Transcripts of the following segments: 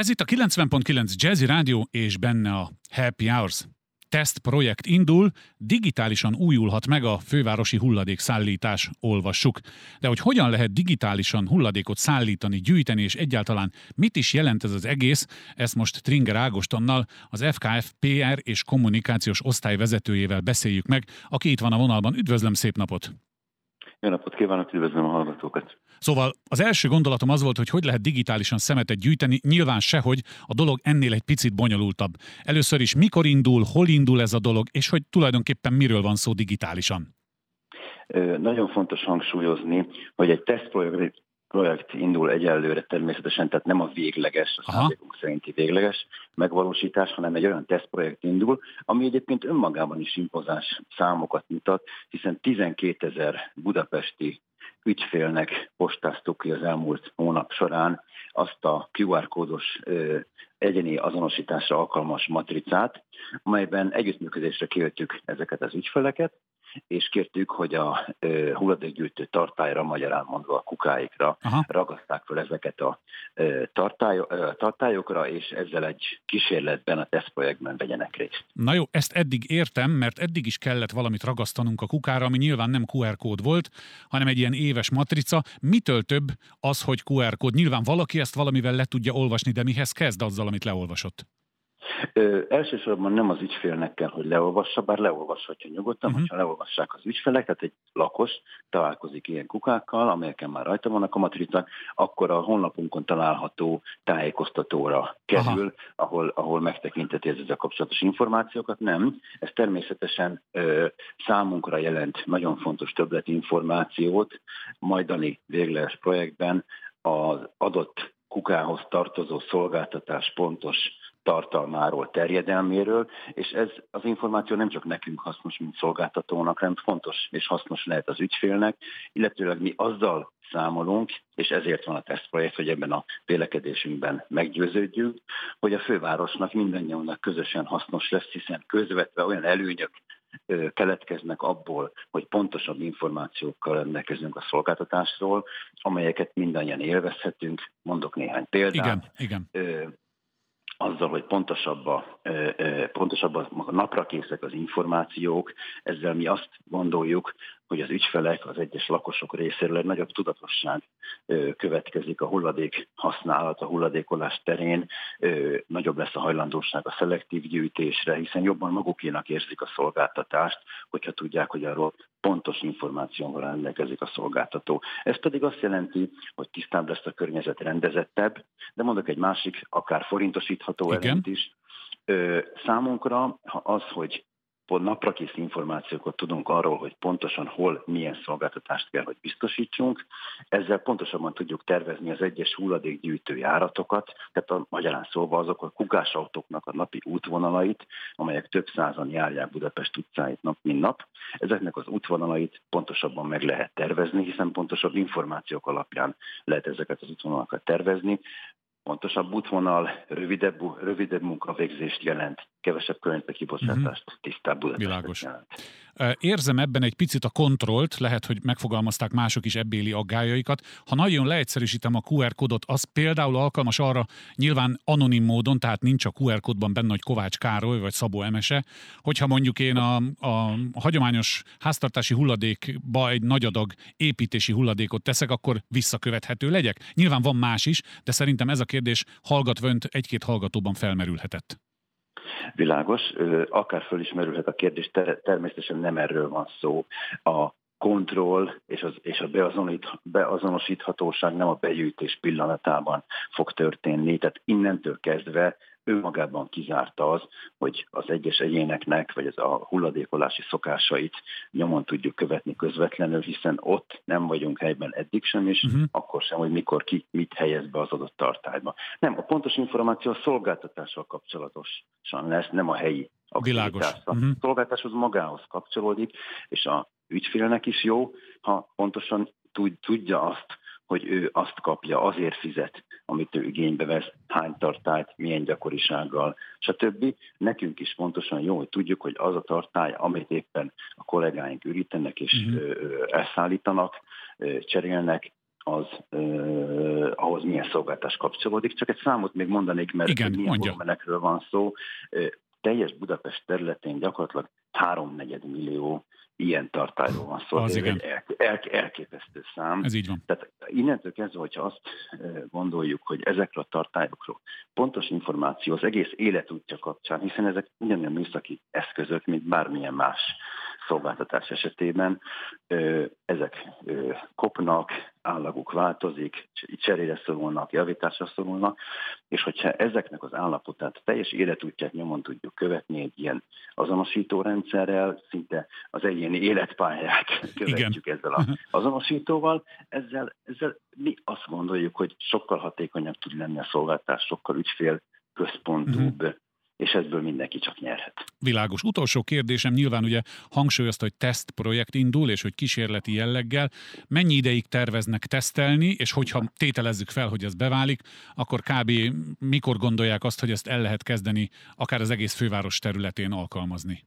Ez itt a 90.9 Jazzy Rádió és benne a Happy Hours. Tesztprojekt indul, digitálisan újulhat meg a fővárosi hulladékszállítás, olvassuk. De hogy hogyan lehet digitálisan hulladékot szállítani, gyűjteni, és egyáltalán mit is jelent ez az egész, ezt most Tringer Ágostonnal, az FKF PR és kommunikációs osztály vezetőjével beszéljük meg, aki itt van a vonalban. Üdvözlöm, szép napot! Jó napot kívánok, üdvözlöm a hallgatókat! Szóval az első gondolatom az volt, hogy hogy lehet digitálisan szemetet gyűjteni, nyilván sehogy a dolog ennél egy picit bonyolultabb. Először is mikor indul, hol indul ez a dolog, és hogy tulajdonképpen miről van szó digitálisan? Nagyon fontos hangsúlyozni, hogy egy tesztprojekt projekt indul egyelőre természetesen, tehát nem a végleges, a szándékunk szerinti végleges megvalósítás, hanem egy olyan tesztprojekt indul, ami egyébként önmagában is impozás számokat mutat, hiszen 12 ezer budapesti ügyfélnek postáztuk ki az elmúlt hónap során azt a QR kódos egyeni azonosításra alkalmas matricát, amelyben együttműködésre kértük ezeket az ügyfeleket, és kértük, hogy a e, hulladékgyűjtő tartályra, magyarán mondva a kukáikra Aha. ragaszták fel ezeket a e, tartály, e, tartályokra, és ezzel egy kísérletben a tesztprojektben vegyenek részt. Na jó, ezt eddig értem, mert eddig is kellett valamit ragasztanunk a kukára, ami nyilván nem QR kód volt, hanem egy ilyen éves matrica. Mitől több az, hogy QR kód? Nyilván valaki ezt valamivel le tudja olvasni, de mihez kezd azzal, amit leolvasott? Ö, elsősorban nem az ügyfélnek kell, hogy leolvassa, bár leolvashatja nyugodtan, uh-huh. hogyha leolvassák az ügyfelek, tehát egy lakos találkozik ilyen kukákkal, amelyeken már rajta vannak a matricák, akkor a honlapunkon található tájékoztatóra kerül, ahol, ahol megtekinteti ezzel kapcsolatos információkat. Nem, ez természetesen ö, számunkra jelent nagyon fontos többletinformációt, majdani végleges projektben az adott kukához tartozó szolgáltatás pontos tartalmáról, terjedelméről, és ez az információ nem csak nekünk hasznos, mint szolgáltatónak, hanem fontos és hasznos lehet az ügyfélnek, illetőleg mi azzal számolunk, és ezért van a tesztprojekt, hogy ebben a vélekedésünkben meggyőződjünk, hogy a fővárosnak mindannyiunknak közösen hasznos lesz, hiszen közvetve olyan előnyök keletkeznek abból, hogy pontosabb információkkal rendelkezünk a szolgáltatásról, amelyeket mindannyian élvezhetünk. Mondok néhány példát. Igen, igen azzal, hogy pontosabb a, pontosabb a napra készek az információk, ezzel mi azt gondoljuk, hogy az ügyfelek, az egyes lakosok részéről egy nagyobb tudatosság következik a hulladék használat, a hulladékolás terén, nagyobb lesz a hajlandóság a szelektív gyűjtésre, hiszen jobban magukénak érzik a szolgáltatást, hogyha tudják, hogy arról pontos információval rendelkezik a szolgáltató. Ez pedig azt jelenti, hogy tisztább lesz a környezet rendezettebb, de mondok egy másik, akár forintosítható elemet is. Számunkra az, hogy naprakész információkat tudunk arról, hogy pontosan hol milyen szolgáltatást kell, hogy biztosítsunk. Ezzel pontosabban tudjuk tervezni az egyes hulladékgyűjtő járatokat, tehát a magyarán szólva azok a kukásautóknak a napi útvonalait, amelyek több százan járják Budapest utcáit nap, mint nap. Ezeknek az útvonalait pontosabban meg lehet tervezni, hiszen pontosabb információk alapján lehet ezeket az útvonalakat tervezni pontosabb útvonal, rövidebb, rövidebb munkavégzést jelent, kevesebb kibocsátást, uh-huh. tisztább jelent. Érzem ebben egy picit a kontrollt, lehet, hogy megfogalmazták mások is ebbéli aggájaikat. Ha nagyon leegyszerűsítem a QR kódot, az például alkalmas arra, nyilván anonim módon, tehát nincs a QR kódban benne, hogy Kovács Károly vagy Szabó Emese, hogyha mondjuk én a, a hagyományos háztartási hulladékba egy nagy adag építési hulladékot teszek, akkor visszakövethető legyek. Nyilván van más is, de szerintem ez a kérdés hallgatvönt egy-két hallgatóban felmerülhetett. Világos, akár fölismerülhet a kérdés, természetesen nem erről van szó. A kontroll és, az, és a beazonít, beazonosíthatóság nem a begyűjtés pillanatában fog történni. Tehát innentől kezdve önmagában kizárta az, hogy az egyes egyéneknek, vagy az a hulladékolási szokásait nyomon tudjuk követni közvetlenül, hiszen ott nem vagyunk helyben eddig sem, és uh-huh. akkor sem, hogy mikor ki mit helyez be az adott tartályba. Nem, a pontos információ a szolgáltatással kapcsolatosan lesz, nem a helyi Világos. A uh-huh. szolgáltatáshoz magához kapcsolódik, és a ügyfélnek is jó, ha pontosan tudja azt, hogy ő azt kapja, azért fizet, amit ő igénybe vesz, hány tartályt, milyen gyakorisággal, stb. Nekünk is pontosan jó, hogy tudjuk, hogy az a tartály, amit éppen a kollégáink ürítenek és uh-huh. elszállítanak, cserélnek, az eh, ahhoz milyen szolgáltás kapcsolódik. Csak egy számot még mondanék, mert Igen, milyen volumenekről van szó. Eh, teljes Budapest területén gyakorlatilag 3-4 millió ilyen tartályról van szó. Az igen. El, el, elképesztő szám. Ez így van. Tehát innentől kezdve, hogyha azt gondoljuk, hogy ezekről a tartályokról pontos információ az egész életútja kapcsán, hiszen ezek ugyanolyan műszaki eszközök, mint bármilyen más szolgáltatás esetében ezek kopnak, állaguk változik, cserére szorulnak, javításra szorulnak, és hogyha ezeknek az állapotát, teljes életútját nyomon tudjuk követni egy ilyen azonosító rendszerrel, szinte az egyéni életpályát követjük Igen. ezzel az azonosítóval, ezzel, ezzel mi azt gondoljuk, hogy sokkal hatékonyabb tud lenni a szolgáltás, sokkal ügyfél központúbb, uh-huh és ebből mindenki csak nyerhet. Világos. Utolsó kérdésem, nyilván ugye hangsúlyozta, hogy tesztprojekt indul, és hogy kísérleti jelleggel. Mennyi ideig terveznek tesztelni, és hogyha tételezzük fel, hogy ez beválik, akkor kb. mikor gondolják azt, hogy ezt el lehet kezdeni akár az egész főváros területén alkalmazni?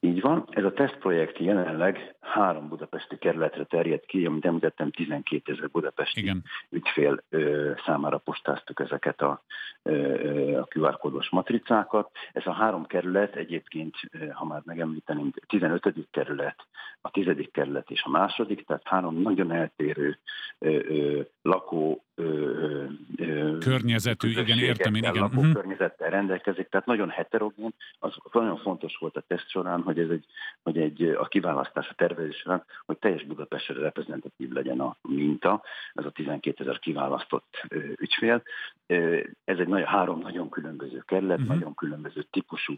Így van, ez a tesztprojekt jelenleg három budapesti kerületre terjed ki, amit említettem, 12 ezer budapesti Igen. ügyfél ö, számára postáztuk ezeket a, ö, a QR kódos matricákat. Ez a három kerület egyébként, ha már megemlíteném, 15. kerület, a 10. kerület és a második, tehát három nagyon eltérő ö, ö, lakó ö, ö, környezetű, igen, értem én, igen. Uh-huh. környezettel rendelkezik, tehát nagyon heterogén. Az nagyon fontos volt a teszt során, hogy ez egy, hogy egy a kiválasztás, a tervezés során, hogy teljes Budapestre reprezentatív legyen a minta, ez a 12 ezer kiválasztott ügyfél. Ez egy nagy, három nagyon különböző kerület, uh-huh. nagyon különböző típusú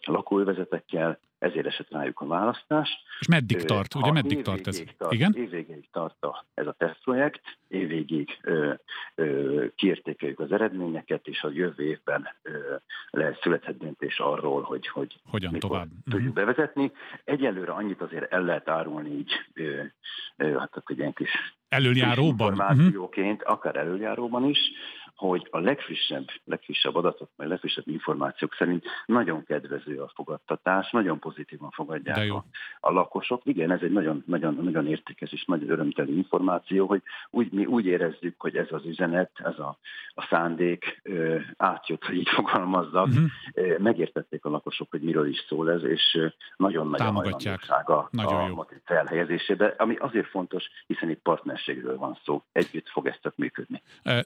lakóövezetekkel, ezért esett rájuk a választás. És meddig tart? Ugye meddig tart ez? Tart, Igen? Évvégéig tart a, ez a tesztprojekt, évvégig ö, ö, kiértékeljük az eredményeket, és a jövő évben ö, lehet születhet döntés arról, hogy, hogy hogyan tovább tudjuk uh-huh. bevezetni. Egyelőre annyit azért el lehet árulni így, ö, ö, hát egy ilyen kis előjáróban? Információként, uh-huh. akár előjáróban is, hogy a legfrissebb, legfrissebb adatok, vagy legfrissebb információk szerint nagyon kedvező a fogadtatás, nagyon pozitívan fogadják a, a lakosok. Igen, ez egy nagyon, nagyon, nagyon értékes és nagyon örömteli információ, hogy úgy, mi úgy érezzük, hogy ez az üzenet, ez a, a szándék ö, átjött, hogy így fogalmazzak. Uh-huh. Megértették a lakosok, hogy miről is szól ez, és nagyon nagy a hajlandóság a, nagyon a matrica elhelyezésébe, ami azért fontos, hiszen itt partnerségről van szó. Együtt fog ezt működni.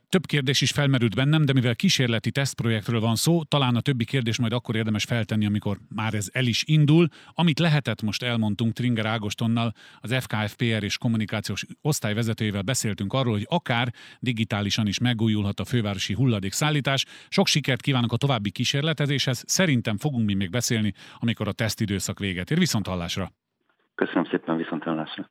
Több kérdés is fel felmerült bennem, de mivel kísérleti tesztprojektről van szó, talán a többi kérdés majd akkor érdemes feltenni, amikor már ez el is indul. Amit lehetett, most elmondtunk Tringer Ágostonnal, az FKFPR és kommunikációs osztályvezetőjével beszéltünk arról, hogy akár digitálisan is megújulhat a fővárosi hulladékszállítás. Sok sikert kívánok a további kísérletezéshez. Szerintem fogunk mi még beszélni, amikor a tesztidőszak véget ér. Viszont hallásra! Köszönöm szépen, viszont hallásra!